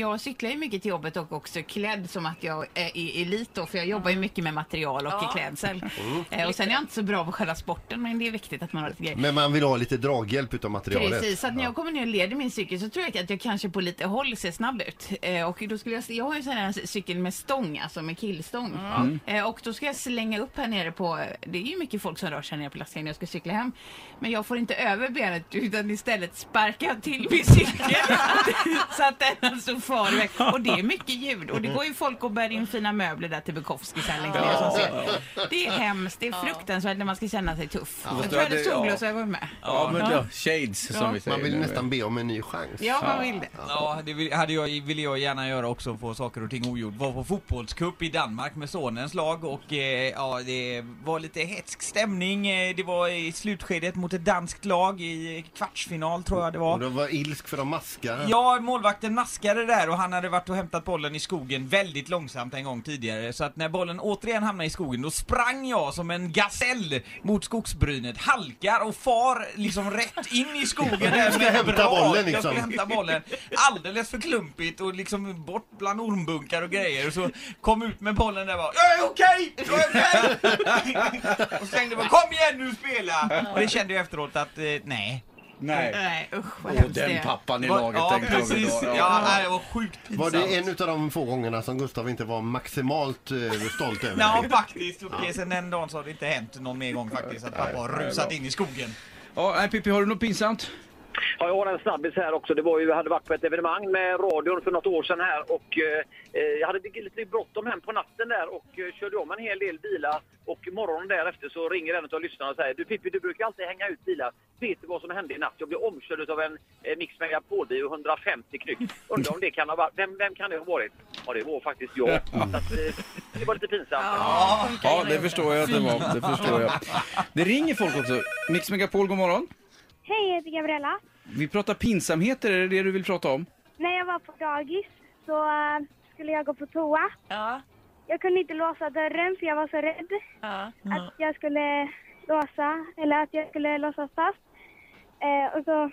Jag cyklar ju mycket till jobbet och också klädd som att jag är i elit då, för jag jobbar ju mycket med material och Ja. klädsel. Eh, Och sen är jag inte så bra på själva sporten, men det är viktigt att man har lite grejer. Men man vill ha lite draghjälp utav materialet. Precis, så att när jag kommer ner och leder min cykel så tror jag att jag kanske på lite håll ser snabb ut. Eh, och då skulle jag, jag har ju en sån här cykel med stång, alltså med killstång. Mm. Eh, och då ska jag slänga upp här nere på, det är ju mycket folk som rör sig nere på lastkajen när jag ska cykla hem. Men jag får inte över benet utan istället sparkar jag till min cykel så att den alltså iväg. Och det är mycket ljud och det går ju folk och bär in fina möbler där till Bukowskis här längst ner. som ser. Det är hemskt, det är fruktansvärt när man ska känna sig tuff. Jag tror jag hade det- solglasögon med. Ja, men ja, shades som vi säger. Man vill nästan be om en ny chans. Ja, man vill det. Ja, det vill, hade jag, ville jag gärna göra också, få saker och ting ogjort. Var på fotbollscup i Danmark med sonens lag och eh, ja, det var lite hetsk stämning. Eh, det var i slutskedet mot ett danskt lag i kvartsfinal tror jag det var. Och de var ilsk för de maskade. Ja, målvakten maskade där och han hade varit och hämtat bollen i skogen väldigt långsamt en gång tidigare. Så att när bollen återigen hamnade i skogen, då sprang jag som en gasell mot skogsbrynet, halkar och far liksom rätt in i skogen där med brak. bollen, Jag liksom. skulle hämta bollen. Alldeles för klumpigt och liksom bort bland ormbunkar och grejer. Och så kom ut med bollen där och bara Jag är okej! Jag är okej! och slängde bara Kom igen nu spela! Och det kände jag efteråt att eh, nej. Nej. Nej, usch vad Och hemskt det den är. pappan i Det var- laget ja, tänkte jag precis. då. Ja, nej, det var sjukt Var pinsamt. det en utav de få gångerna som Gustav inte var maximalt eh, stolt över? Ja, faktiskt. Och sen den dagen så har det inte hänt någon mer gång faktiskt att pappa har rusat in i skogen. Ja, nej, Pippi, har du något pinsamt? Ja, jag har en snabbis här också. Det var ju, jag hade varit på ett evenemang med radion för något år sedan här och eh, jag hade lite bråttom hem på natten där och eh, körde om en hel del bilar och morgonen därefter så ringer en av lyssnarna och säger Du Pippi, du brukar alltid hänga ut bilar. Vet du vad som hände i natt? Jag blev omkörd av en eh, Mix Megapol-bil och 150 knyck. Undrar om det kan ha varit... Vem, vem kan det ha varit? Ja, det var faktiskt jag. Så att, eh, det var lite pinsamt. Ja, det förstår jag att det var. Det förstår jag. Det ringer folk också. Mix Megapol, god morgon. Hej, jag heter Gabriella. Vi pratar pinsamheter, är det det du vill prata om? När jag var på dagis så eh, skulle jag gå på toa. Ja. Jag kunde inte låsa dörren för jag var så rädd Ja. att jag skulle låsa, eller att jag skulle låsas fast. Eh, och så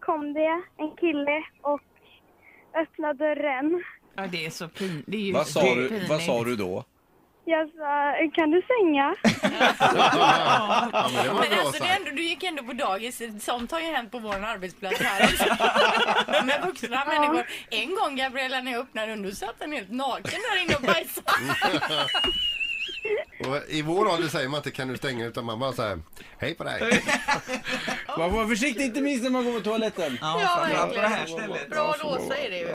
kom det en kille och öppnade dörren. Ja, det är så pin... Det är ju Vad sa, du, vad sa du då? Jag sa, kan du stänga? Ja, men det var Men bra alltså, det är sagt. ändå, du gick ändå på dagis. Sånt har ju hänt på vår arbetsplats här också. Med vuxna människor. En gång Gabriella när jag öppnade dörren, då satt han helt naken där inne och bajsade. Och I vår ålder säger man inte kan du stänga utan man bara säger hej på dig. Man får vara försiktig, inte minst när man går på toaletten. Ja, Ja, framförallt på det här verkligen. stället. Bra låsa är det ju.